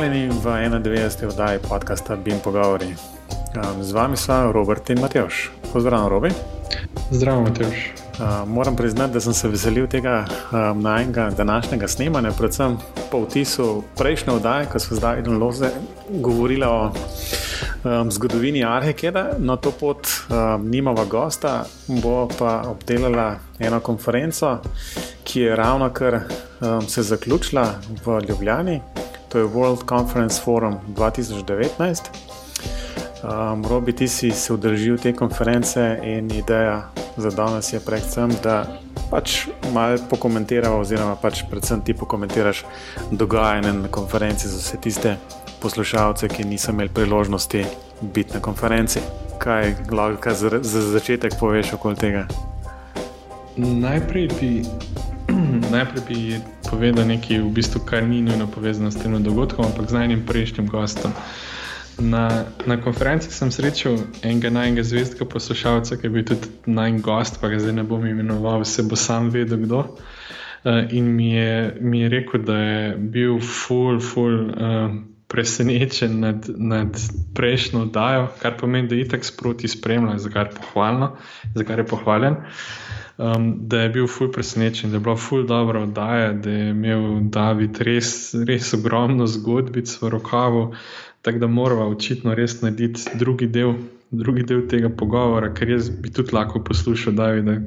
Pozdravljeni v 91. oddaji podcasta Bim Pogovori. Z vami smo Robert in Matjoš. Pozdravljen, Robi. Zdravo, Matjoš. Uh, moram priznati, da sem se veselil tega najnega današnjega snemanja, predvsem po vtisu prejšnje oddaje, ko smo zdaj in loze govorili o um, zgodovini Arhekeda. No, to pot um, nimava gosta, bo pa obdelala eno konferenco, ki je ravno kar um, se zaključila v Ljubljani. To je World Conference Forum 2019. Um, Robi, ti si se udeležil te konference in ideja za danes je predvsem, da pač malo pokomentiraš, oziroma pač predvsem ti pokomentiraš dogajanje na konferenci za vse tiste poslušalce, ki niso imeli priložnosti biti na konferenci. Kaj lahko za, za začetek poveš okoli tega? Najprej bi, najprej bi povedal nekaj, v bistvu, kar ni nujno povezano s tem dogodkom, ampak z enim prejšnjim gostom. Na, na konferenci sem srečal enega najmenjega zvezdnega poslušalca, ki je bil tudi najmenjši gost, pa ga zdaj ne bom imenoval, vse bo sam vedel kdo. Uh, in mi je, mi je rekel, da je bil full, full. Uh, presenečen nad, nad prejšnjo oddajo, kar pomeni, da je itak sproti spremljal, za kar, pohvalno, za kar je pohvaljen. Um, da je bil ful presenečen, da je bila ful dobra oddaja, da je imel David res, res ogromno zgodbic v rokavu, tako da moramo očitno res narediti drugi del, drugi del tega pogovora, ker jaz bi tudi lahko poslušal Davida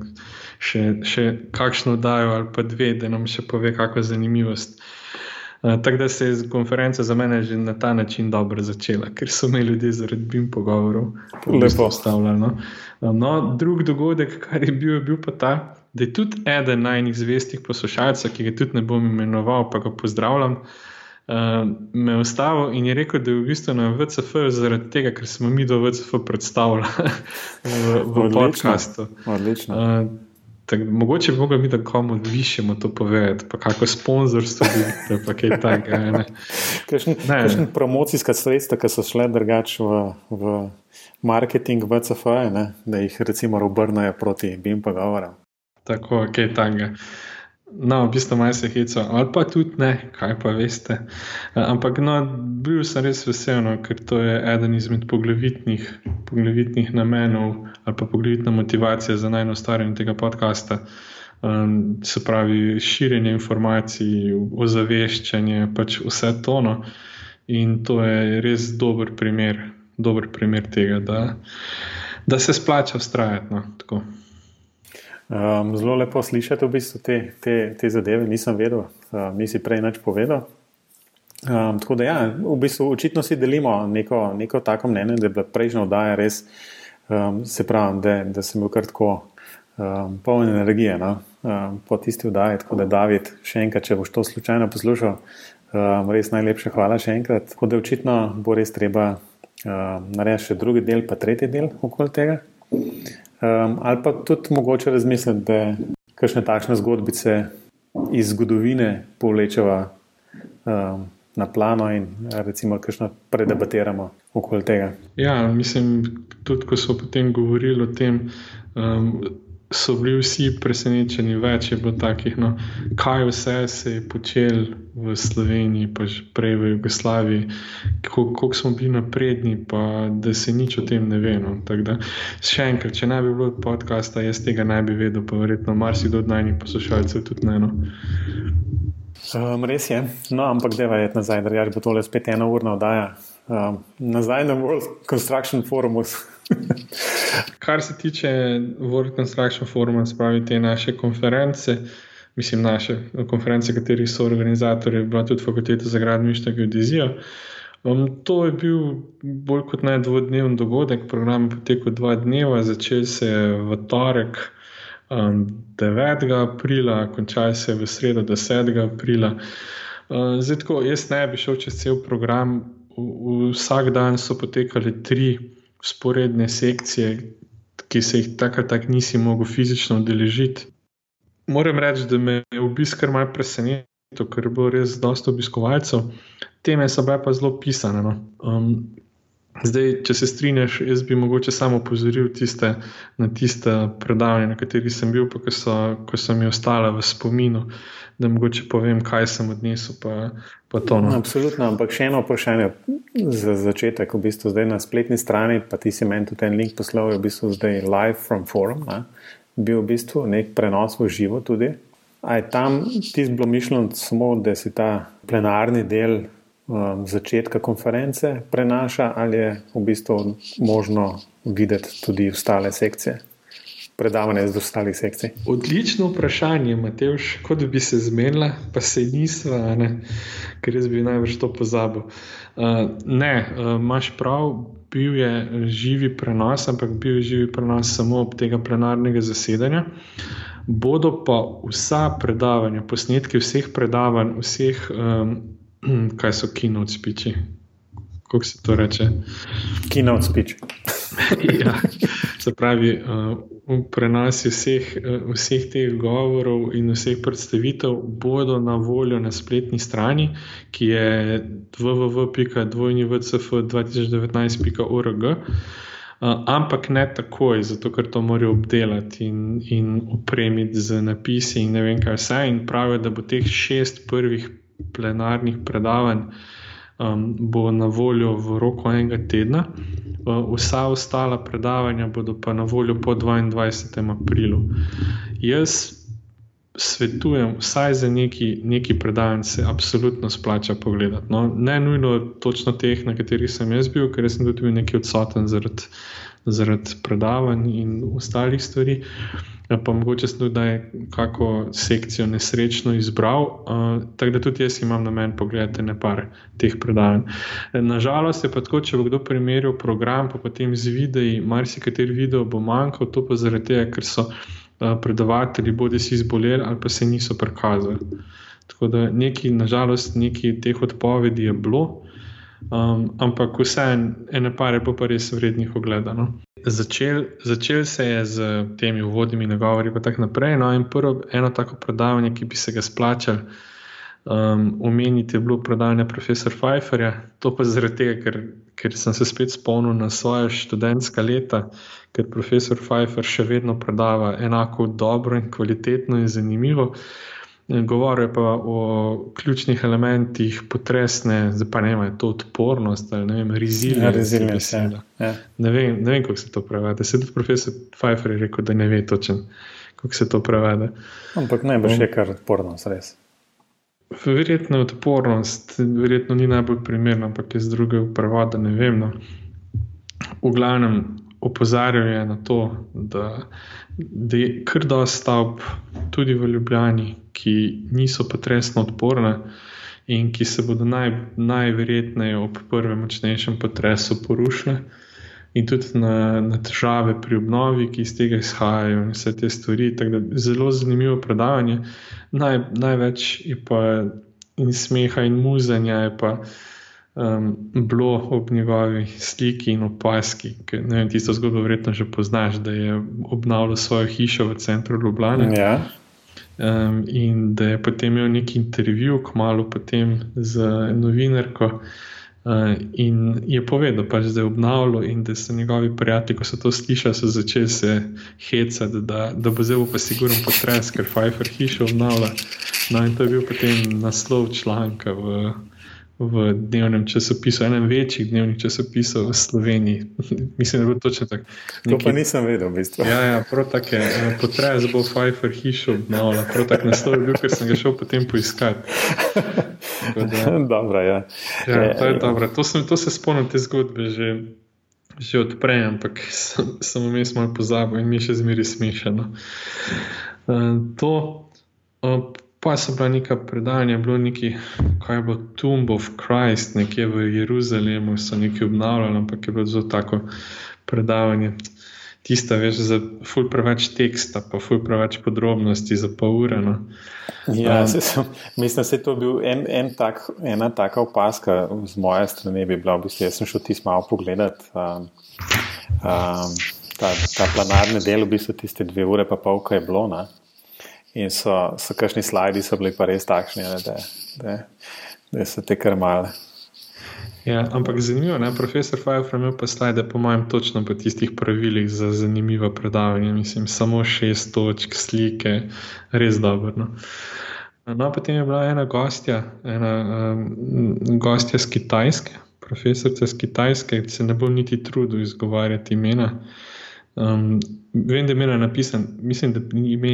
še, še kakšno oddajo ali pa dve, da nam še pove kakšno zanimivost. Uh, tako da se je konferenca za mene že na ta način dobro začela, ker so me ljudje zaradi BIM pogovorov lepo postavljali. No. No, drug dogodek, kar je bil, je bil pa ta, da je tudi eden najnih zvestih poslušalcev, ki ga tudi ne bom imenoval, pa ga pozdravljam. Uh, me je ustavil in je rekel, da je v bistvu na VCF zaradi tega, ker smo mi do VCF predstavljali v, v podkastu. Odlično. Uh, Tak, mogoče bi mogli mi, da komu višjemu to povedati, pa kako sponzorstvo je, pa kaj takega. Kakšne promocijske sredstva, ki so šle drugače v, v marketing VCF, ne? da jih recimo obrnejo proti BIM pogovorom. Tako, kaj takega. No, v bistvu malo se heca, ali pa tudi ne, kaj pa veste. Ampak no, bil sem res vesel, no, ker to je eden izmed poglavitnih, poglavitnih namenov ali pa poglavitna motivacija za najno staranje tega podcasta. Um, se pravi, širjenje informacij, ozaveščanje, pač vse to. No. In to je res dober primer, dober primer tega, da, da se splača ustrajati. No, Um, zelo lepo slišati v bistvu te, te, te zadeve, nisem vedel, um, nisi prej nič povedal. Um, tako da, ja, v bistvu očitno si delimo neko, neko tako mnenje, da je bila prejšnja oddaja res, um, se pravi, da, da sem bil kar tako um, poln energije no? um, po tisti oddaji. Tako da, David, še enkrat, če boš to slučajno poslušal, um, res najlepša hvala še enkrat. Tako da, očitno bo res treba um, narediti še drugi del, pa tretji del okoli tega. Um, ali pa tudi mogoče razmisliti, da kakšne takšne zgodbice iz zgodovine povlečeva um, na plano in recimo kakšno predebatiramo okoli tega. Ja, mislim, tudi ko so potem govorili o tem, um, so bili vsi presenečeni, več je bilo takih, no, kaj vse se je počel v Sloveniji, pa že prej v Jugoslaviji, koliko smo bili napredni, pa da se nič o tem ne ve. No. Da, še enkrat, če ne bi bilo podcasta, jaz tega ne bi vedel, pa verjetno marsikdo od najnih poslušalcev tudi ne. No. Um, res je, no, ampak da je nazaj, da bo tole spet ena urna oddaja. Um, nazaj na World Construction Forumu. Kar se tiče World Construction Foruma, spravi te naše konference, mislim, naše konference, katerih so organizatorji, bila tudi Fakulteta za gradništvo in geodezijo. Um, to je bil bolj kot ne dvodnevni dogodek, program je potekel dva dneva, začel se je v torek um, 9. aprila, končal se je v sredo 10. aprila. Uh, zdaj, tako, jaz ne bi šel čez cel program, v, vsak dan so potekali tri sporedne sekcije, ki se jih takrat tak nisi mogel fizično udeležiti. Moram reči, da me je obisk kar malce presenetil, ker je bilo res dosta obiskovalcev. Teme so bile pa zelo pisane. No. Um, Zdaj, če se strinjaš, jaz bi mogoče samo opozoril tiste, na tiste predavanja, na kateri sem bil, pa ko so, so mi ostale v spominu, da mogoče povem, kaj sem odnesel. Pa, pa to, no. Absolutno, ampak še eno vprašanje za začetek. V bistvu zdaj na spletni strani, pa ti si meni tudi en link poslal, je v bistvu zdaj live from forum, ne? bil v bistvu nek prenos v živo tudi. A je tam tisti bilo mišljeno samo, da si ta plenarni del um, začetka konference prenaša, ali je v bistvu možno videti tudi ostale sekcije, predavanje z ostalih sekcij? Odlično vprašanje, Mateoš, kot bi se zmenila, pa se nisva, ne? ker jaz bi najbrž to pozabil. Uh, ne, uh, imaš prav. Bil je živi prenos, ampak bil je živi prenos samo ob tega plenarnega zasedanja. Bodo pa vsa predavanja, posnetki vseh predavanj, vseh um, kaj so keynote speechi. Kako se to reče? Keynote speech. ja, se pravi, uh, prenosi vseh, uh, vseh teh govorov in vseh predstavitev bodo na voljo na spletni strani, ki je www.dvojnivcf2019.org. Uh, ampak ne takoj, zato ker to morajo obdelati in, in opremiti z napisi, in ne vem, kaj vse. In pravijo, da bo teh šest prvih plenarnih predavanj um, bo na voljo v roku enega tedna, uh, vsa ostala predavanja bodo pa na voljo po 22. aprilu. Jaz svetujem, vsaj za neki, neki predavanj se absolutno splača pogledati. No, ne nujno točno teh, na katerih sem jaz bil, ker sem tudi bil nekaj odsoten zaradi zaradi predavanj in ostalih stvari. Ja, pa mogoče sem tudi kako sekcijo nesrečno izbral, uh, tako da tudi jaz imam na meni pogledati nekaj teh predavanj. Nažalost je pa tako, če bo kdo primerjal program, pa potem z videi, marsikateri video bo manjkal, to pa zaradi tega, ker so uh, predavatelji bodi si izboleli ali pa se niso prikazali. Tako da neki, nažalost, neki teh odpovedi je bilo. Um, ampak vseeno, ene pare pa res vrednih ogledano. Začel, začel se je z temi uvodnimi nagovori, pa tako naprej. No, in prvo, eno tako predavanje, ki bi se ga splačal um, omeniti, je bilo predavanje profesora Pfeifferja. To pa zaradi tega, ker, ker sem se spet spomnil na svoje študentska leta, ker profesor Pfeiffer še vedno predava enako dobro in kvalitetno in zanimivo. Govoril je pa o ključnih elementih potresne, zdaj pa ne vem, to odpornost ali ne vem, rezilija. Rezilija, ja. Ne vem, ne vem kako se to prevede. Se tudi profesor Pfeiffer je rekel, da ne ve točno, kako se to prevede. Ampak ne bo še kar odpornost, res. Verjetno je odpornost, verjetno ni najbolj primerna, ampak iz druge prevode ne vem. No. V glavnem opozarjajo na to, da da je kar dosta stavb, tudi v Ljubljani, ki niso potresno odporne in ki se bodo naj, najverjetneje ob prvem močnejšem potresu porušile. In tudi na, na težave pri obnovi, ki iz tega izhajajo, in vse te stvari. Zelo zanimivo predavanje. Naj, največ je pa in smeha, in muzenja je pa um, bilo ob njegovi sliki in opaski. Ker, ne vem, tisto zgodbo verjetno že poznaš, da je obnavljal svojo hišo v centru Ljubljana. Ja. Um, in da je potem imel neki intervju, kmalo potem z novinarko. Uh, in je povedal, pač, da je obnavljal, in da so njegovi prijatelji, ko so to slišali, so začeli se hecati, da, da bo zelo pa sigurno potres, ker Pfeiffer hišo obnavlja. No, in to je bil potem naslov članka v, v dnevnem časopisu, enem večjih dnevnih časopisov v Sloveniji. Mislim, da bo točno tako. To pa nisem vedel, v bistvu. Ja, ja prav tako je. Eh, potrajal bo Pfeiffer hišo obnovila. Prav tako naslov je bil, ker sem ga šel potem poiskati. Dobro, ja. Ja, to je dobro. To, sem, to se spomnim te zgodbe že. Že odprej, ampak sem, sem vmes malo pozabil in mi še zmeri smešeno. Uh, to, uh, Pa so bila neka predanja, bilo neki, kaj bo Tomb of Christ, nekje v Jeruzalemu, so nekaj obnavljali, ampak je bilo zelo tako predavanje. Tista, veš, za ful preveč teksta, pa ful preveč podrobnosti za pol ure. No. Ja, um, sem, mislim, da je to bil en, en tak, ena taka opaska z moje strani. Bi bila, v bistvu, jaz sem šel ti malo pogledat. Um, um, ta, ta planarni del, v bistvu tiste dve ure, pa pol, kaj je bilo. Ne? In so, so kakšni slajdi, so bili pa res takšni, ne, da, da, da so te kar male. Ja, ampak zanimivo je, profesor Fajfra imel pa slide, po mojem, točno po tistih pravilih za zanimivo predavanje. Mislim, samo šest točk, slike, res dobro. No. No, potem je bila ena gostja, ena um, gostja z Kitajske, profesorica z Kitajske, ki se ne bo niti trudil izgovarjati imena. Um, vem, da je imela napisan, mislim, da ni ime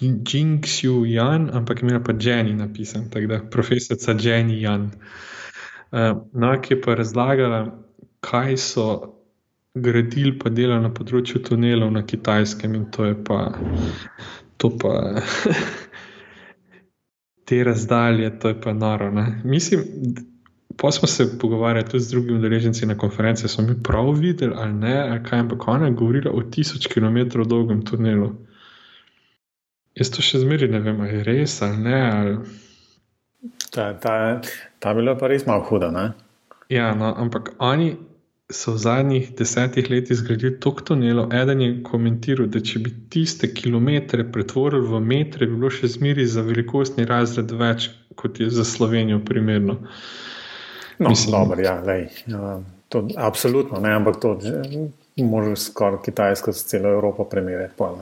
Jing Xiu Yan, ampak imela pa Jenny napisan, tako da profesorica Jenny Yan. Eh, no, ki je pa razlagala, kaj so gradili, pa delali na področju tunelov na Kitajskem, in to je pa. To pa te razdalje, to je pa noro. Ne? Mislim, pa smo se pogovarjali tudi z drugimi udeleženci na konferenci, smo mi prav videli, ali ne, ali kaj, ampak ona je govorila o tisoč km dolgem tunelu. Jaz to še zmeraj ne vem, ali je res ali ne. Ali... Ta, ta, ta bila pa res malo huda. Ne? Ja, no, ampak oni so v zadnjih desetih letih zgradili toliko tunelov. Eden je komentiral, da če bi tiste kilometre pretvorili v metre, bi bilo še zmeri za velikostni razred več, kot je za Slovenijo primerno. No, Mislim, dobro, ja, lej, ja, to, absolutno ne, ampak to moraš skoraj Kitajsko s celo Evropo primerjati. Pol,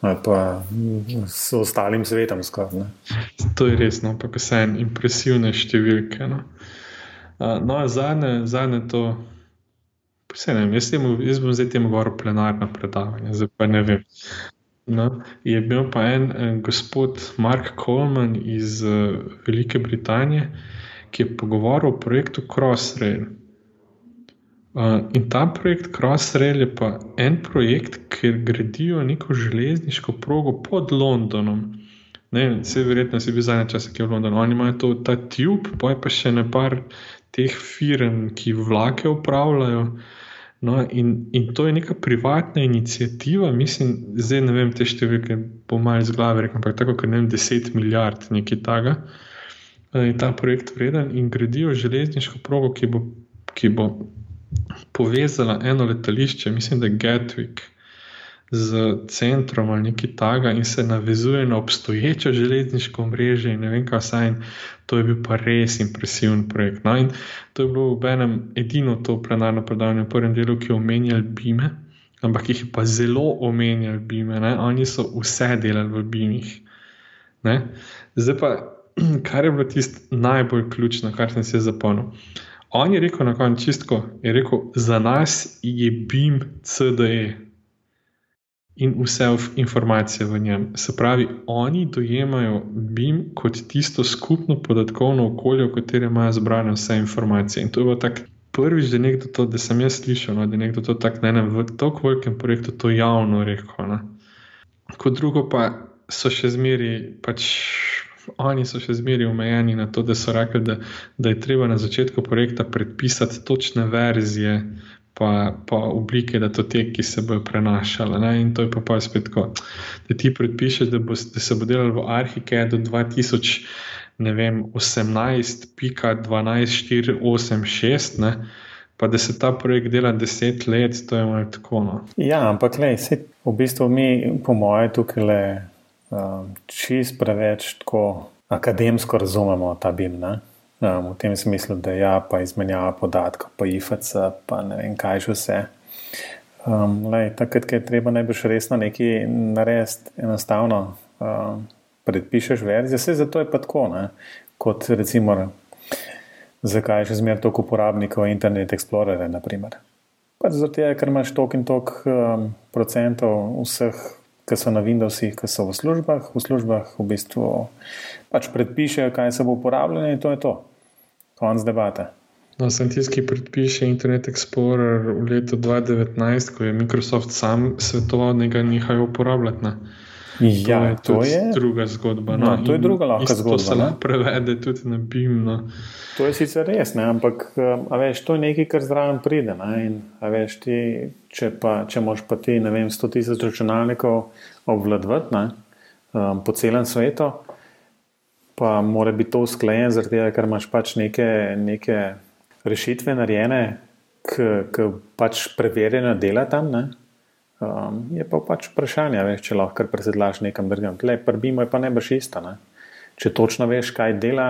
ali pa s ostalim svetom. Skoraj, to je res, no, ampak vse en impresivne številke. No, no zadnje, zadnje to. Ne, jaz, temu, jaz bom zdaj temu govoril plenarno predavanje, zdaj pa ne vem. No, je bil pa en, en gospod Mark Coleman iz uh, Velike Britanije, ki je pogovoril o projektu Crossrail. Uh, in ta projekt Crossrail je pa en projekt, kjer gradijo neko železniško progo pod Londonom. Ne, vse verjetno si bil zadnji čas, ki je v Londonu. Oni imajo to, ta tube, pa je pa še nekaj teh firm, ki vlake upravljajo. No, in, in to je neka privatna inicijativa, mislim, zdaj ne vem te številke, po malem iz glave, rekel, ampak tako, ker ne vem, 10 milijard, nekaj takega. Je ta projekt vreden in gradijo železniško progo, ki bo, ki bo povezala eno letališče, mislim, da je Gatwick, z centrom ali nekaj takega in se navezuje na obstoječo železniško mrežo. Ne vem, kaj vse in to je bil pa res impresiven projekt. No, in to je bilo v enem edino to plenarno predavanje, v prvem delu, ki je omenjal Bime. Ampak jih je pa zelo omenjal Bime, ne? oni so vse delali v Bimih. Ne? Zdaj pa, kar je bilo tisto najbolj ključno, kar sem si zapomnil. On je rekel na koncu čistko, je rekel, za nas je BIM CDE in vse informacije v njem. Se pravi, oni dojemajo BIM kot tisto skupno podatkovno okolje, v katerem imajo zbrane vse informacije. In to je bilo tako prvič, da, nekdo to, da sem jaz slišal, no, da je nekdo to tako ne, ne, v tako velikem projektu to javno rekel. Ne. Kot drugo pa so še zmeri pač oni so še zmeraj omejeni na to, da so rekli, da, da je treba na začetku projekta predpisati točne verzije, pa, pa oblike, da to te, ki se bodo prenašale. Ne? In to je pa, pa spet tako, da ti predpišeš, da, bo, da se bo delalo v Arhike do 2018, 12.486. Pa da se ta projekt dela deset let, to je malo tako. No. Ja, ampak le, v bistvu mi, po mojem, tukaj le um, čist preveč tako akademsko razumemo ta BIM. Um, v tem smislu, da je ja, pa izmenjava podatkov, pa IFC, pa ne vem kaj že vse. Um, lej, takrat, ko je treba najbrž resno nekaj narediti, enostavno um, predpišeš verzijo, vse zato je pa tako, ne? kot recimo, zakaj je še zmeraj toliko uporabnikov Internet Explorerja, naprimer. Pač zato, ker imaš toliko in toliko um, procentov vseh ki so na Windowsih, ki so v službah, v službah v bistvu pač predpišejo, kaj se bo uporabljalo, in to je to. Konc debate. No, sem tisti, ki predpiše Internet Explorer v letu 2019, ko je Microsoft sam svetoval, da ga nehajo uporabljati. Ne? Ja, to je, to je druga zgodba. No, no, to je druga lahka zgodba. To se lahko prevede tudi na BIM. No. To je sicer res, ne? ampak veš, to je nekaj, kar zraven pride. Veš, ti, če, pa, če moš pa ti vem, 100 tisoč računalnikov obvladovati um, po celem svetu, pa mora biti to usklajen, zaradi tega, ker imaš pač neke, neke rešitve narejene, ki pač preverjeno dela tam. Ne? Um, je pa pač vprašanje, veš, če lahko presedlaš nekam drugam. Le, prvi moj pa ne boš isto. Ne? Če točno veš, kaj dela,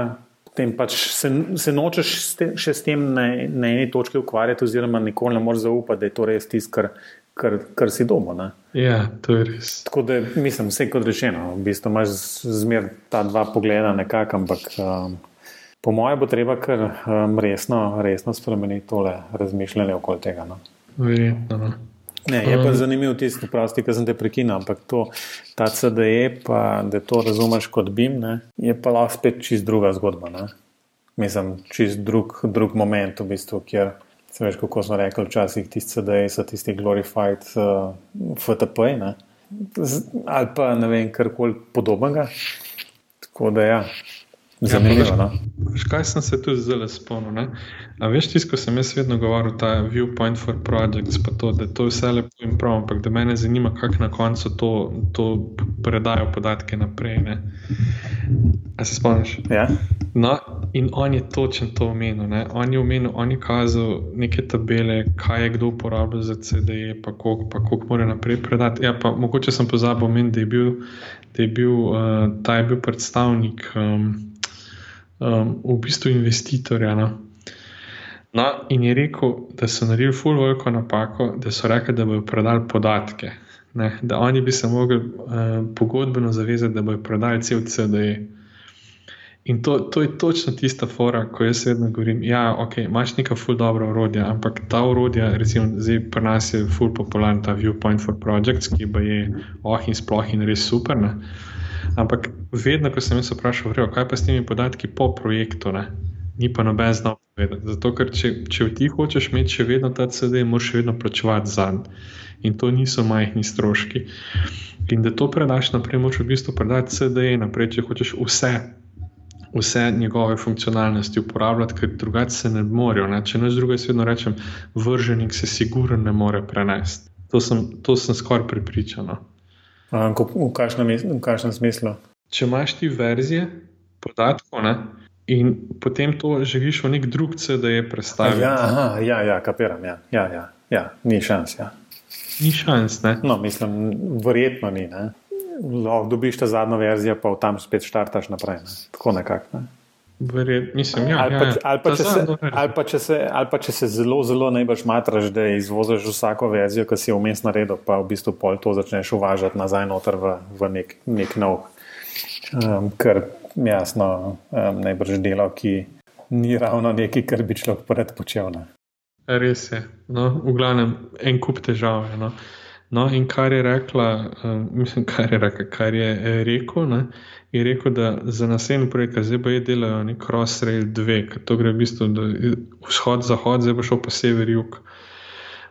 potem pač se, se nočeš ste, še s tem na, na eni točki ukvarjati, oziroma nikoli ne moreš zaupati, da je to res tisto, kar, kar, kar si doma. Ne? Ja, to je res. Tako da mislim, vse kot rečeno, v bistvu imaš zmer ta dva pogleda nekako, ampak um, po mojem bo treba kar um, resno, resno spremeniti tole razmišljanje okoli tega. No? Verjetno. No. Ne, je pa zanimiv tisti, prosti, ki sem te prekinil, ampak to, ta CDE, pa, da to razumeš kot BIM, ne, je pa lahko spet čist druga zgodba. Ne. Mislim, čist drug, drug moment, v bistvu, kjer se veš, kako smo rekli, včasih tisti CDE so tisti glorified uh, FTP, ne, ali pa ne vem, karkoli podobnega. Tako da ja. Zanimivo. No? Kaj sem se tu zelo spomnil? Veš, tisto, ko sem jaz vedno govoril, ta viewpoint for projects, pa to, da to vse lepo in prav, ampak da me zanima, kako na koncu to, to predajo podatke naprej. Ne? A se spomniš? Ja. No, in on je točno to omenil. Ne? On je omenil, on je kazal neke tabele, kaj je kdo uporabljal za CDE, pa koliko mora naprej predati. Ja, pa mogoče sem pozabil omeniti, da je bil, da je bil, uh, ta je bil predstavnik. Um, um, v bistvu investitorja. No? No, in je rekel, da so naredili full veliko napako, da so rekli, da bodo prodali podatke. Ne? Da oni bi se mogli uh, pogodbeno zavezati, da bodo prodali cel CDE. In to, to je točno tista fora, ko jaz vedno govorim, da ja, okay, imaš nekaj ful dobro urodja, ampak ta urodja, recimo, zdaj pri nas je ful popularen ta Viewpoint for Projects, ki pa je oh in sploh in res super. Ne? Ampak vedno, ko sem se vprašal, vrejo, kaj pa s temi podatki po projektu, ne? ni pa noben znal povedati. Zato, ker če, če ti hočeš imeti še vedno ta CD, moraš še vedno plačevati za njega. In to niso majhni stroški. In da to predaš naprej, moraš v bistvu predati CD naprej, če hočeš vse. Vse njegove funkcionalnosti uporabljati, ker drugače se ne morejo. Ne? Če ne z druge, vedno rečem, vrženik se sigurno ne more prenesti. To sem, sem skoraj pripričan. No. V kakšnem smislu? Če imaš ti verzije podatkov ne, in potem to želiš v nek drug CD predstaviti. Ja, aha, ja, ja, kapiram. Ja, ja, ja, ja. Ni šans. Ja. Ni šans. Ne? No, mislim, verjetno ni. Lahko dobiš ta zadnjo verzijo, pa tam spet štartaš naprej. Ne? Tako nekako. Ne? Verjet, mislim, ja, ali, pa, ja, ali, pa, če se, ali, pa, če se, ali pa če se zelo, zelo najbolj matraš, da izvoziš vsako verzijo, ki si jo vmes naredil, pa v bistvu pol to začneš uvažati nazaj noter v, v nek, nek nov, um, kar jasno um, najbrž delo, ki ni ravno nekaj, kar bi človek predpočel. Ne. Res je. No, v glavnem, en kup težav. No. No, in kar je rekla, uh, mislim, kar je, rekla, kar je eh, rekel, ne, je rekel, da za naslednji projekt, je delal nek Crossrail 2, ker to gre v bistvu vzhod-zahod, zdaj pa šel pa sever-jug.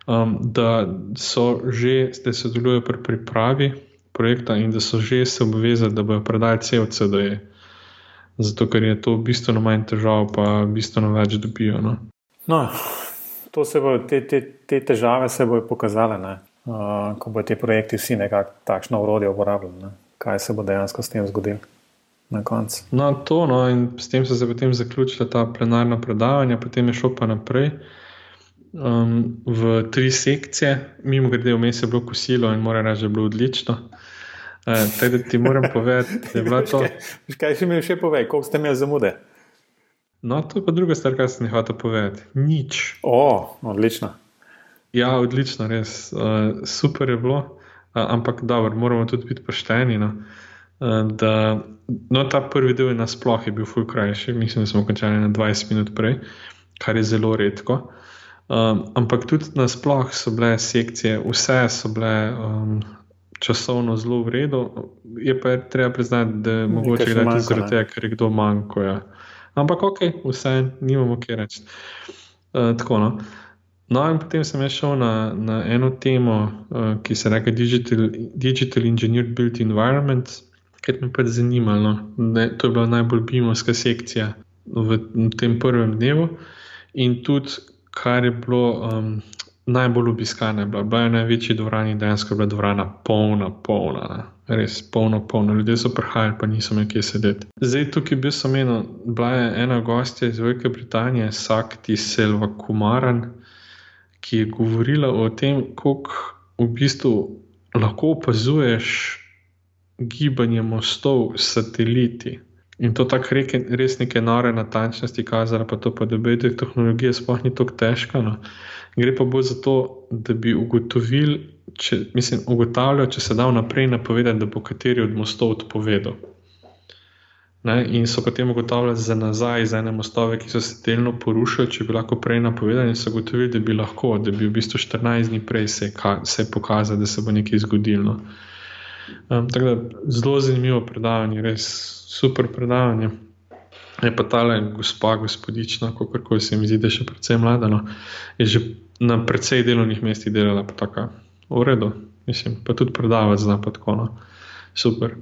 Um, da so že, da se sodelujejo pri pripravi projekta in da so že se obvezali, da bodo predali cel CDE. Zato, ker je to bistveno manj težav, pa bistveno več dobijo. No, no bo, te, te, te težave se bodo pokazale. Ne? Uh, ko bodo ti projekti vsi nekako takšno urodje uporabljali. Ne? Kaj se bo dejansko s tem zgodilo na koncu? No, to, no, in s tem so se potem zaključila ta plenarna predavanja, potem je šlo pa naprej. Um, v tri sekcije, mimo grede, vmes je bilo kosilo in moram reči, da je bilo odlično. Uh, teda ti moram povedati, da je bilo to. Kaj še mi še povej, koliko ste imeli zamude? No, to je pa druga stvar, kar sem hotel povedati. Nič. O, odlično. Ja, odlično, res. Uh, super je bilo, uh, ampak dobro, moramo tudi biti pošteni. No? Uh, da, no, ta prvi del je nasploh je bil ful krajši, mislim, da smo končali na 20 minut prej, kar je zelo redko. Um, ampak tudi nasploh so bile sekcije, vse so bile um, časovno zelo v redu. Je pa je treba priznati, da je mogoče gledati zaradi tega, ker je kdo manjko. Ja. Ampak ok, vse, nimamo kaj reči. Uh, tako no. No, in potem sem šel na, na eno temo, uh, ki se imenuje Digital, Digital Engineered Built Environment, ker me pač zanimalo. Ne, to je bila najbolj bimovska sekcija v, v tem prvem dnevu. In tudi, kar je bilo um, najbolj obiskano, bila, bila je največji dvorani, dejansko je bila dvorana polna, polna. Ne. Res polno, polno. Ljudje so prihajali, pa niso imeli kje sedeti. Zdaj, tukaj bi se omenil, bila je ena gostja iz Velike Britanije, Sakti Selva Kumaran ki je govorila o tem, kako v bistvu lahko opazuješ gibanje mostov s sateliti. In to tako res neke nore natančnosti kazala, pa to pa da bi te tehnologije sploh ni tako težko. No. Gre pa bolj za to, da bi ugotovili, če, mislim, ugotavljal, če se da vnaprej napovedati, da bo kateri od mostov odpovedal. Ne, in so potem ugotavljali za nazaj, za ene mostove, ki so se delno porušili, če bi lahko prej napovedali, so ugotovili, da bi lahko, da bi v bistvu 14 dni prej se, se pokazalo, da se bo nekaj zgodilo. Um, tako da zelo zanimivo predavanje, res super predavanje. Je pa ta le gospa, gospodična, kako se mi zdi, da je še precej mlada. No, je že na precej delovnih mestih delala, pa tako v redu, mislim, pa tudi predavati zna, pa tako. No. Super.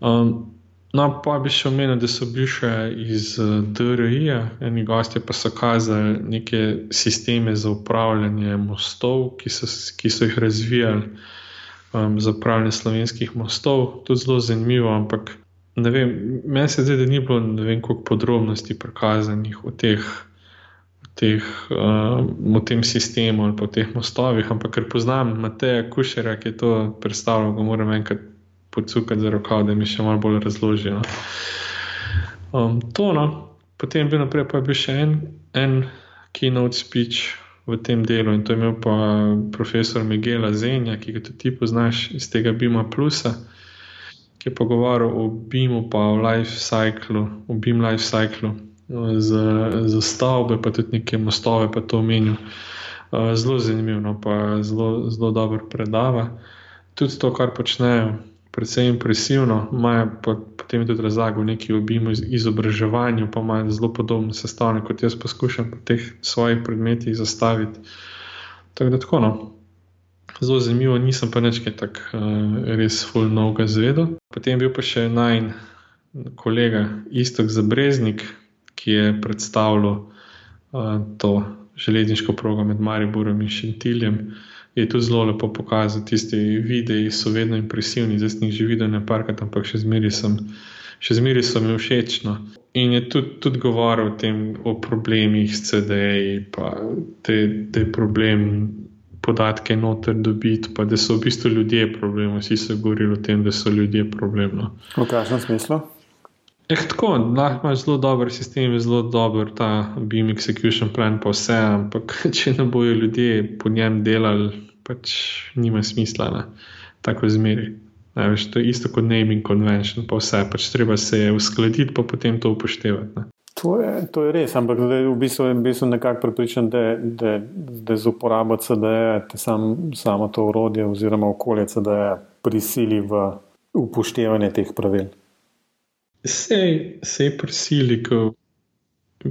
Um, No, pa bi še omenil, da so bili še iz eh, DRI-ja, eni gosti pa so kazali neke sisteme za upravljanje mostov, ki so, ki so jih razvijali um, za upravljanje slovenskih mostov. To je zelo zanimivo, ampak ne vem, meni se zdi, da ni bilo ne vem koliko podrobnosti prikazanih o teh. Teh, um, v tem sistemu ali pa v teh mostovih, ampak ker poznam Mateja Kušera, ki je to predstavljal, ga moram enkrat pocukati za rokav, da mi še malo bolj razložijo. No. Um, to, no. Potem bi naprej pa bil še en, en keynote speech v tem delu in to je imel pa profesor Miguel Zenja, ki ga tudi ti poznaš iz tega Bima Plusa, ki je pogovarjal o Bimu, pa o life cyclu, o Bim life cyclu. Za, za stavbe, pa tudi neke mostove, pa to omenil. Uh, zelo zanimivo, pa zelo, zelo dobro predava. Tudi to, kar počnejo, precej impresivno, imajo pa potem tudi razlago v neki obimu izobraževanju, pa imajo zelo podobne sestavine, kot jaz poskušam po teh svojih predmetih zastaviti. Tako da tako. No. Zelo zanimivo, nisem pa nekaj tako uh, res fulnovega zvedel. Potem je bil pa še naj kolega Istok Zabreznik, ki je predstavljal uh, to železniško progo med Mariborom in Šentiljem. Uh, je to zelo lepo pokazati. Tisti videi so vedno impresivni, zdaj sem jih že videl nekajkrat, ampak še zmeraj sem, še zmeraj so mi všeč. No. In je tudi, tudi govoril o tem, o problemih s CD-ji, pa te, te problem. Podatke noter dobiti, pa da so v bistvu ljudje problem. Vsi so govorili o tem, da so ljudje problem. No. V kakšnem smislu? Eh, tako, lahko imaš zelo dober sistem, zelo dober ta beam execution plan, pa vse, ampak če ne bojo ljudje po njem delali, pač nima smisla, ne? tako zmeri. Veš, to je isto kot naming convention, pa vse, pač treba se je uskladiti, pa potem to upoštevati. To je, to je res, ampak zdaj v bistvu, v bistvu nekako pripričan, da, da, da z uporabo CD-ja sam, samo to urodje oziroma okolje CD-ja prisili v upoštevanje teh pravil. Sej, sej prisili, ko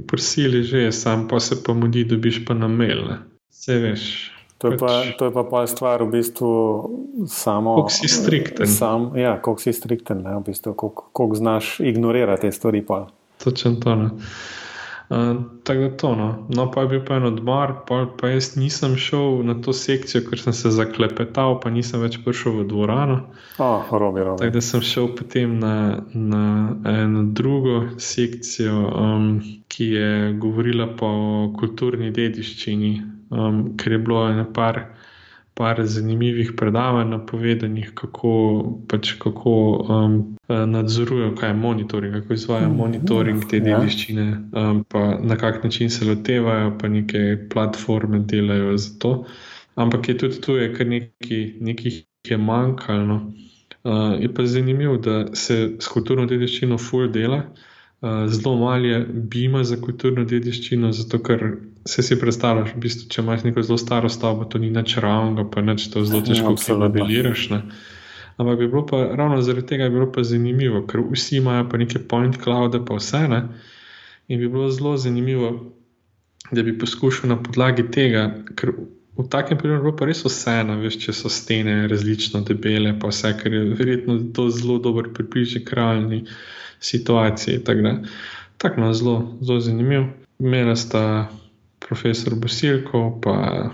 prisili že, sam pa se pa mudi, da biš pa namel. Vse veš. To je, pač, pa, to je pa pa stvar, v bistvu, samo. Kako si strikten. Sam, ja, kako si strikten, ne, v bistvu, kako znaš ignorirati te stvari. Pa. Točno to. Ne. Uh, tako da to. No. no, pa je bil pa en odmor, pa, pa jaz nisem šel na to sekcijo, ker sem se zaklepetal, pa nisem več prišel v dvorano. Oh, robi, robi. Tako da sem šel potem na, na eno drugo sekcijo, um, ki je govorila o kulturni dediščini um, ker je bilo nekaj par zanimivih predavanj napovedanih, kako, pač kako um, nadzorujejo, kaj je monitoring, kako izvajo mm, monitoring te ja. dediščine, um, pa na kak način se lotevajo, pa neke platforme delajo za to. Ampak je tudi tu, kar nekaj je manjkalo. Uh, je pa zanimivo, da se s kulturno dediščino full dela. Uh, zelo malo je bima za kulturno dediščino, zato ker se si predstavljaš, v bistvu, če imaš neko zelo staro stavbo, to ni nič ravnega, pa neč to zelo težko obdeliraš. Ne? Ampak bi bilo pa ravno zaradi tega bilo pa zanimivo, ker vsi imajo pa neke point cloude, pa vse ne. In bi bilo zelo zanimivo, da bi poskušal na podlagi tega, ker v takem primeru bilo pa res vse, ne veš, če so stene različno debele, pa vse, ker je verjetno to zelo dober približek realni situaciji. Tako da, tak, no, zelo, zelo zanimivo. Mene sta profesor Bosilko, pa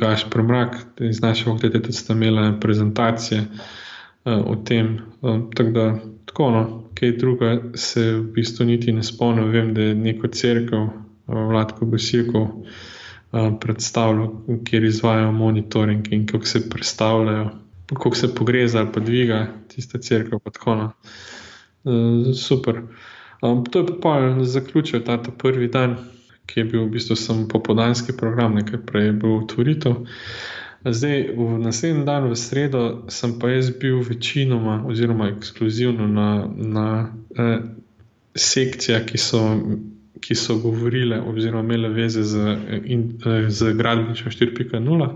Gaš Premrak, iz naše fakultete sta imela prezentacije uh, o tem. Uh, tako da, tako no, kaj druga se v bistvu niti ne spomnim. Vem, da je neko crkvo, uh, Vladko Bosilko, uh, predstavljal, kjer izvajo monitoring in kako se predstavljajo, kako se pogreza ali pa dviga tista crkva. uh, super. Um, to je pa zaključil ta, prvi dan, ki je bil v bistvu samo popodanski program, nekaj prej je bil otvoritev. Zdaj, v naslednji dan, v sredo, sem pa jaz bil večinoma, oziroma ekskluzivno na, na eh, sekcijah, ki so, ki so govorile, oziroma imele veze z, in, eh, z gradbeništvom 4.0.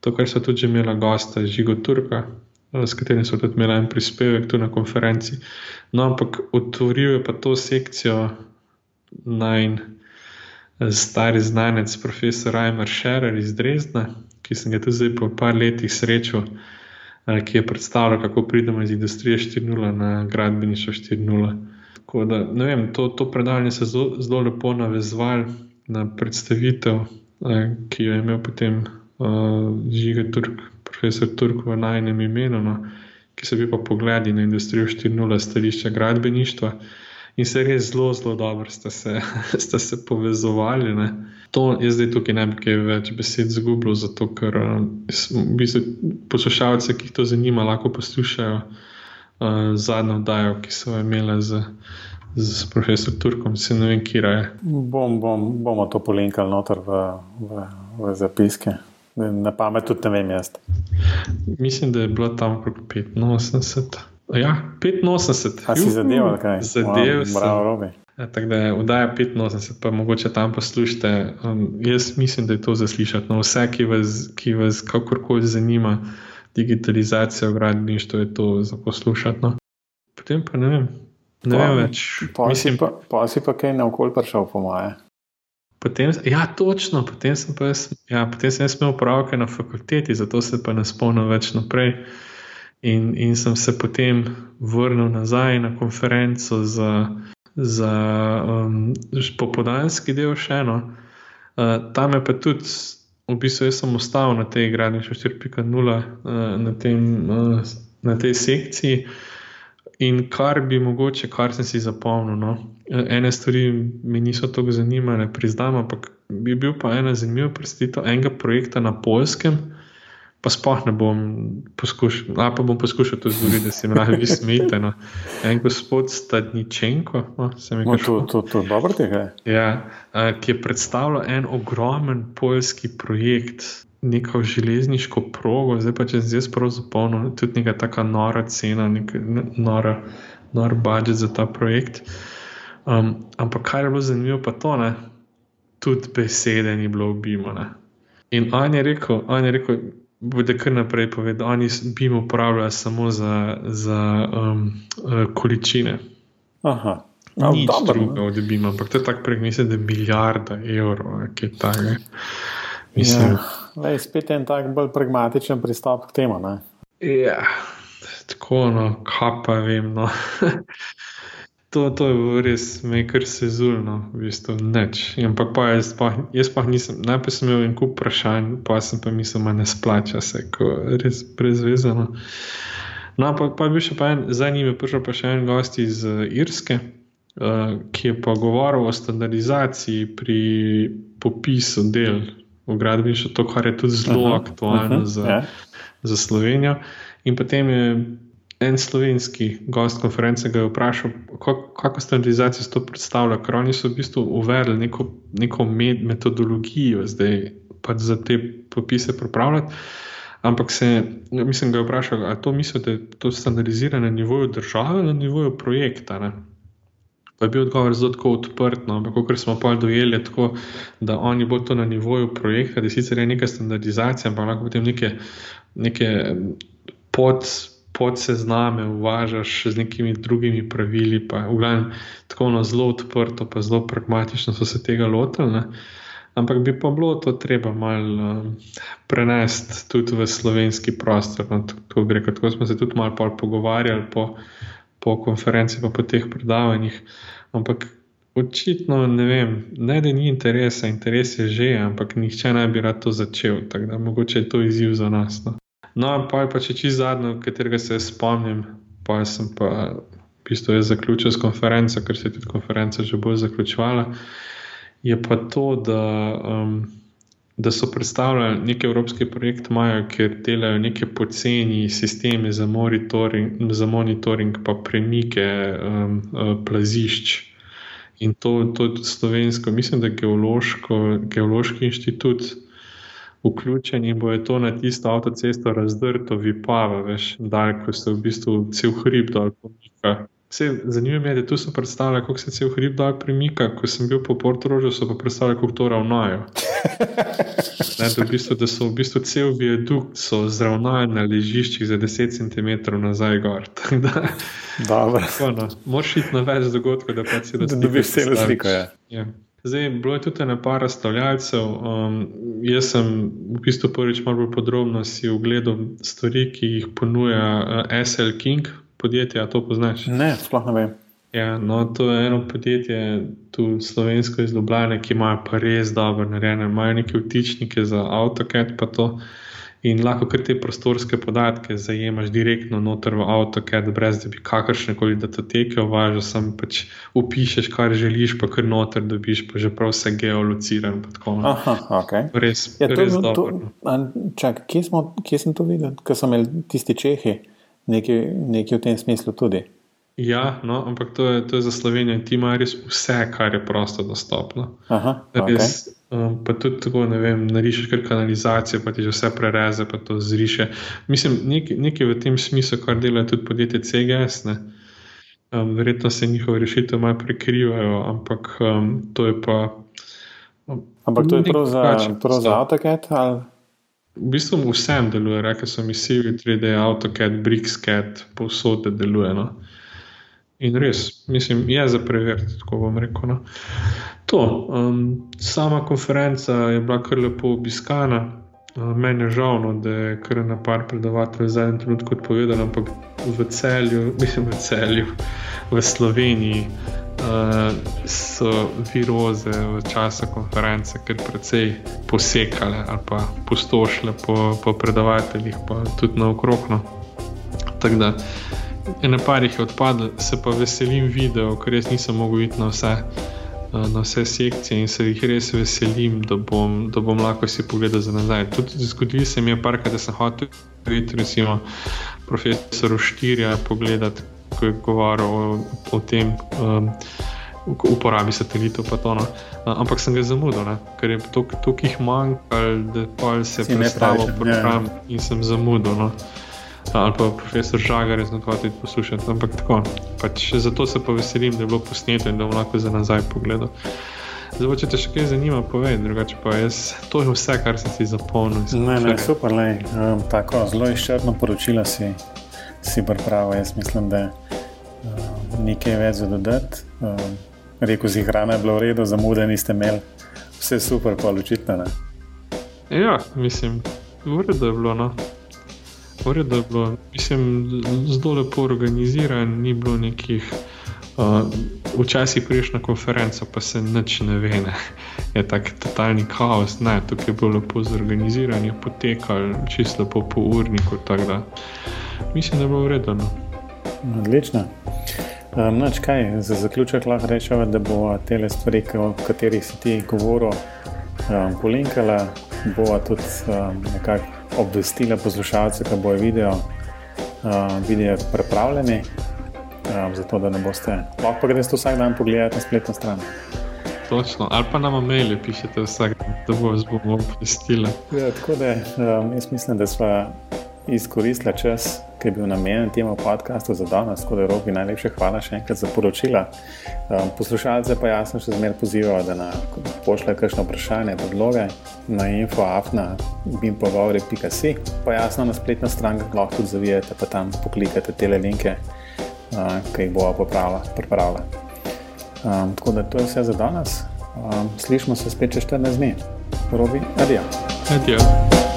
To, kar so tudi imela gosta, Žigo Turka, eh, s katerim so tudi imeli en prispevek tu na konferenci. No, ampak otvoril je pa to sekcijo naj stari znanec, profesor Reimer Scherer iz Dresdna, ki sem ga tudi zdaj po par letih srečal, eh, ki je predstavljal, kako pridemo iz industrije 4.0 na gradbeništvo 4.0. Tako da, ne vem, to, to predavanje se zelo, zelo lepo navezval na predstavitev, eh, ki jo je imel potem uh, Žiga Turk, profesor Turk v najnem imenu, no, ki so bili pa pogledi na industrijo 4.0 stališča gradbeništva in se res zelo, zelo dobro sta se, sta se povezovali. Ne. To je zdaj tukaj ne bi kaj več besed zgubilo, zato ker uh, poslušalce, ki jih to zanima, lahko poslušajo uh, zadnjo oddajo, ki so imeli z, z profesorjem Turkom, se ne vem, kje je. Bom, bom, bomo to polinkali noter v, v, v zapiske. Na pamet tudi ne vem jaz. Mislim, da je bilo tam okrog 85. Ja, 85. A si zadeval, kaj? Zadeval sem. Bravo, robi. Ja, tako da je vdaja 85, pa mogoče tam poslušate. Um, jaz mislim, da je to zaslišati. No, vse, ki vas, ki vas kakorkoli zanima, digitalizacija v gradbeništvu, je to za poslušati. No. Potem pa ne vem, ne pa, vem več. Pa, mislim, pa, pa si pa kaj na okolje prišel, po moje. Potem, ja, točno, potem sem pa jaz, ja, potem sem jaz imel upravke na fakulteti, zato se pa ne spomnim več naprej. In, in sem se potem vrnil nazaj na konferenco za, za um, popodanski del še eno. Uh, tam je pa tudi v bistvu jaz sem ostal na tej gradniški 4.0, na, na tej sekciji. In kar bi mogoče, kar sem si zapomnil, no, ene stvari mi niso tako zanimale, priznam, ampak bi bil pa ena zanimiva predstavitev enega projekta na Polskem, pa sploh ne bom poskušal, a pa bom poskušal to zgoditi, da se mi lahko vi smete. No. En gospod Stadničenko, no, se mi kaže. To, to, to dobro tega je. Ja, ki je predstavljal en ogromen poljski projekt. Neko železniško progo, zdaj pa če se zdaj prav zapolnil, tudi neka taka nora cena, nek nora, nora budžet za ta projekt. Um, ampak kar je bilo zanimivo, pa to, da tudi besede ni bilo ubijane. In on je rekel, on je rekel, bude kar naprej povedal, oni bi jim uporabljali samo za, za um, uh, količine. Aha. Ni drugo od Bima, ampak to je tako prek, mislim, da je milijarda evrov, ki je tako. Mislim, ja, lej, spet je en tak bolj pragmatičen pristop k temu. Ja, tako, no, kaj pa vem. No. To, to je bilo res, me je kar sezulno, v bistvu neč. Ampak pa jaz, pa, jaz pa nisem, najprej sem imel en kup vprašanj, pa sem pa mislil, da ne splača se, ko je res brezvezano. No, pa je bil še pa en, za njim je prišel pa še en gost iz uh, Irske, uh, ki je pa govoril o standardizaciji pri popisu del v gradbeništvu, to, kar je tudi zelo aktualno uh -huh, za, yeah. Ja. za Slovenijo. In potem je en slovenski gost konference ga je vprašal, kako standardizacijo to predstavlja, ker oni so v bistvu uvedli neko, neko med, metodologijo zdaj pač za te popise pripravljati. Ampak se, mislim, da je vprašal, ali to misli, da je to standardizirano na nivoju države ali na nivoju projekta. Ne? Pa je bil odgovor zelo odprt, no? ampak kot smo pa dojeli, tako, da oni bodo to na nivoju projekta, da sicer je neka standardizacija, ampak lahko potem neke, neke pod pod sezname uvažaš z nekimi drugimi pravili. Pa, glavnem, tako na zelo odprto, pa zelo pragmatično so se tega lotili. Ne? Ampak bi pa bilo to treba malo um, prenesti tudi v slovenski prostor. No, tako, rekel, tako smo se tudi malo pogovarjali po, po konferenci, pa po teh predavanjih. Ampak očitno ne vem, ne da ni interesa, interes je že, ampak nihče ne bi rad to začel. Tako da mogoče je to izziv za nas. No. No, pa je pa če čisto zadnjo, katerega se spomnim, pa sem pa v bistvu zaključil s konferenco, ker se je tudi konferenca že bolj zaključovala. Je pa to, da um, da so predstavljali neki evropski projekt, imajo, kjer delajo neke poceni sisteme za monitoring, za monitoring pa premike um, uh, plazišč. In to, to je tudi slovensko, mislim, da je geološki inštitut vključen in bo je to na tisto avtocesto razdrto, vipava, veš, da se v bistvu cel hrib dol pomika. Zanimivo je, da tu so predstavljali, kako se cel hrib dol premika. Ko sem bil po Portugalsku, so pa predstavljali, kako to ravnajo. Ne, da, v bistvu, da so v bistvu cel viadukt zravnali na ležiščih za 10 cm nazaj gor. No, Moš iti na več dogodkov, da pa si da dobiš vse razlike. Ja. Ja. Zdaj, bilo je tudi nekaj razstavljalcev. Um, jaz sem v bistvu prvič malo bolj podrobno si ogledal stvari, ki jih ponuja uh, SL King podjetje. A to poznaš? Ne, sploh ne vem. Ja, no, to je eno podjetje, tu slovensko izlobljene, ki imajo pa res dobro narejene, imajo neke vtičnike za AutoCAD, pa to in lahko kar te prostorske podatke zajemaš direktno noter v AutoCAD, brez da bi kakršne koli datoteke uvažal, sam pač upišeš, kar želiš, pa kar noter dobiš, pa že prav vse geolociran. Aha, ok. Res, ja, to, res to, to, čak, kje, smo, kje sem to videl? Ker so imeli tisti Čehi nekaj, nekaj v tem smislu tudi. Ja, no, ampak to je, to je za Slovenijo in ti imajo res vse, kar je prosto dostopno. Aha, res, okay. Um, pa tudi tako, ne vem, narišeš kar kanalizacijo, pa ti že vse prereze, pa to zriše. Mislim, nekaj, nekaj v tem smislu, kar dela tudi podjetje CGS. Ne? Um, verjetno se njihove rešitve malo prekrivajo, ampak um, to je pa. Um, ampak to je prav za, prav za AutoCAD? Ali? V bistvu vsem deluje, rekel sem, Civi 3D, AutoCAD, BricsCAD, povsod deluje. No? In res, mislim, je za preveriti, tako bom rekel. No. To, um, sama konferenca je bila kar lepo obiskana. Uh, meni je žal, no, da je kar na par predavateljev v zadnjem trenutku odpovedal, ampak v celju, mislim, v celju, v Sloveniji uh, so viroze v času konference kar precej posekale ali pa pustošile po, po predavateljih, pa tudi naokrog. No. Tako da. Eno par jih je odpadlo, se pa veselim video, ker res nisem mogel iti na vse, eh, na vse sekcije in se jih res veselim, da bom, da bom lahko si pogledal za nazaj. Tudi zgodilo se mi je parkrat, da sem hotel videti, recimo, profesor Štirja pogledati, ko je govoril o, o tem. Um, Uporabi satelitov, pa to. No. Ampak sem ga zamudil, ne? ker je toliko jih manjkalo, da se je predstavil ja. program in sem zamudil. No ali pa profesor Žagar je znal tudi poslušati. Ampak tako, pač zato se pa veselim, da je bilo posneto in da bom lahko za nazaj pogledal. Zdaj, če te še kaj zanima, povej, drugače pa jaz, to je vse, kar sem si zapomnil. Ne, ne, super, le, um, tako zelo izčrpno poročilo si, si pripravil. Jaz mislim, da um, nekaj več za dodati. Um, Rekl si, hrana je bila v redu, zamude niste imeli, vse super, pa očitno. Ja, mislim, v redu je bilo. No. Torej, da je bilo, mislim, zelo lepo organiziran, ni bilo nekih. Uh, včasih priješ na konferenco, pa se nič ne ve, ne. je tako totalni kaos. Ne, tukaj je bilo lepo zorganizirano, je potekalo čisto lepo po urniku. Mislim, da je bilo vredno. Odlično. Um, noč, kaj, za zaključek lahko rečemo, da bo te stvari, o katerih si ti govoril, um, polinkala, bo tudi um, nekako obvestila poslušalce, ki bojo video, uh, video pripravljeni, um, zato da ne boste lahko greste vsak dan pogledati na spletno stran. Točno, ali pa nam maili pišete vsak dan, da bo vas bomo obvestili. Ja, tako da um, jaz mislim, da smo izkoristili čas, ki je bil namenjen temu podkastu za danes. Tako da, Robi, najlepše hvala še enkrat za poročila. Um, poslušalce pa jasno še zmeraj pozivajo, da nam pošljejo kakšno vprašanje, predloge na infoafna.bimpogovori.si. Pa jasno na spletno stran lahko tudi zavijete, pa tam poklikate te linke, uh, ki jih bomo pripravili. Um, tako da to je vse za danes. Um, slišimo se spet čez 14 dni. Robi, adijo. Adijo.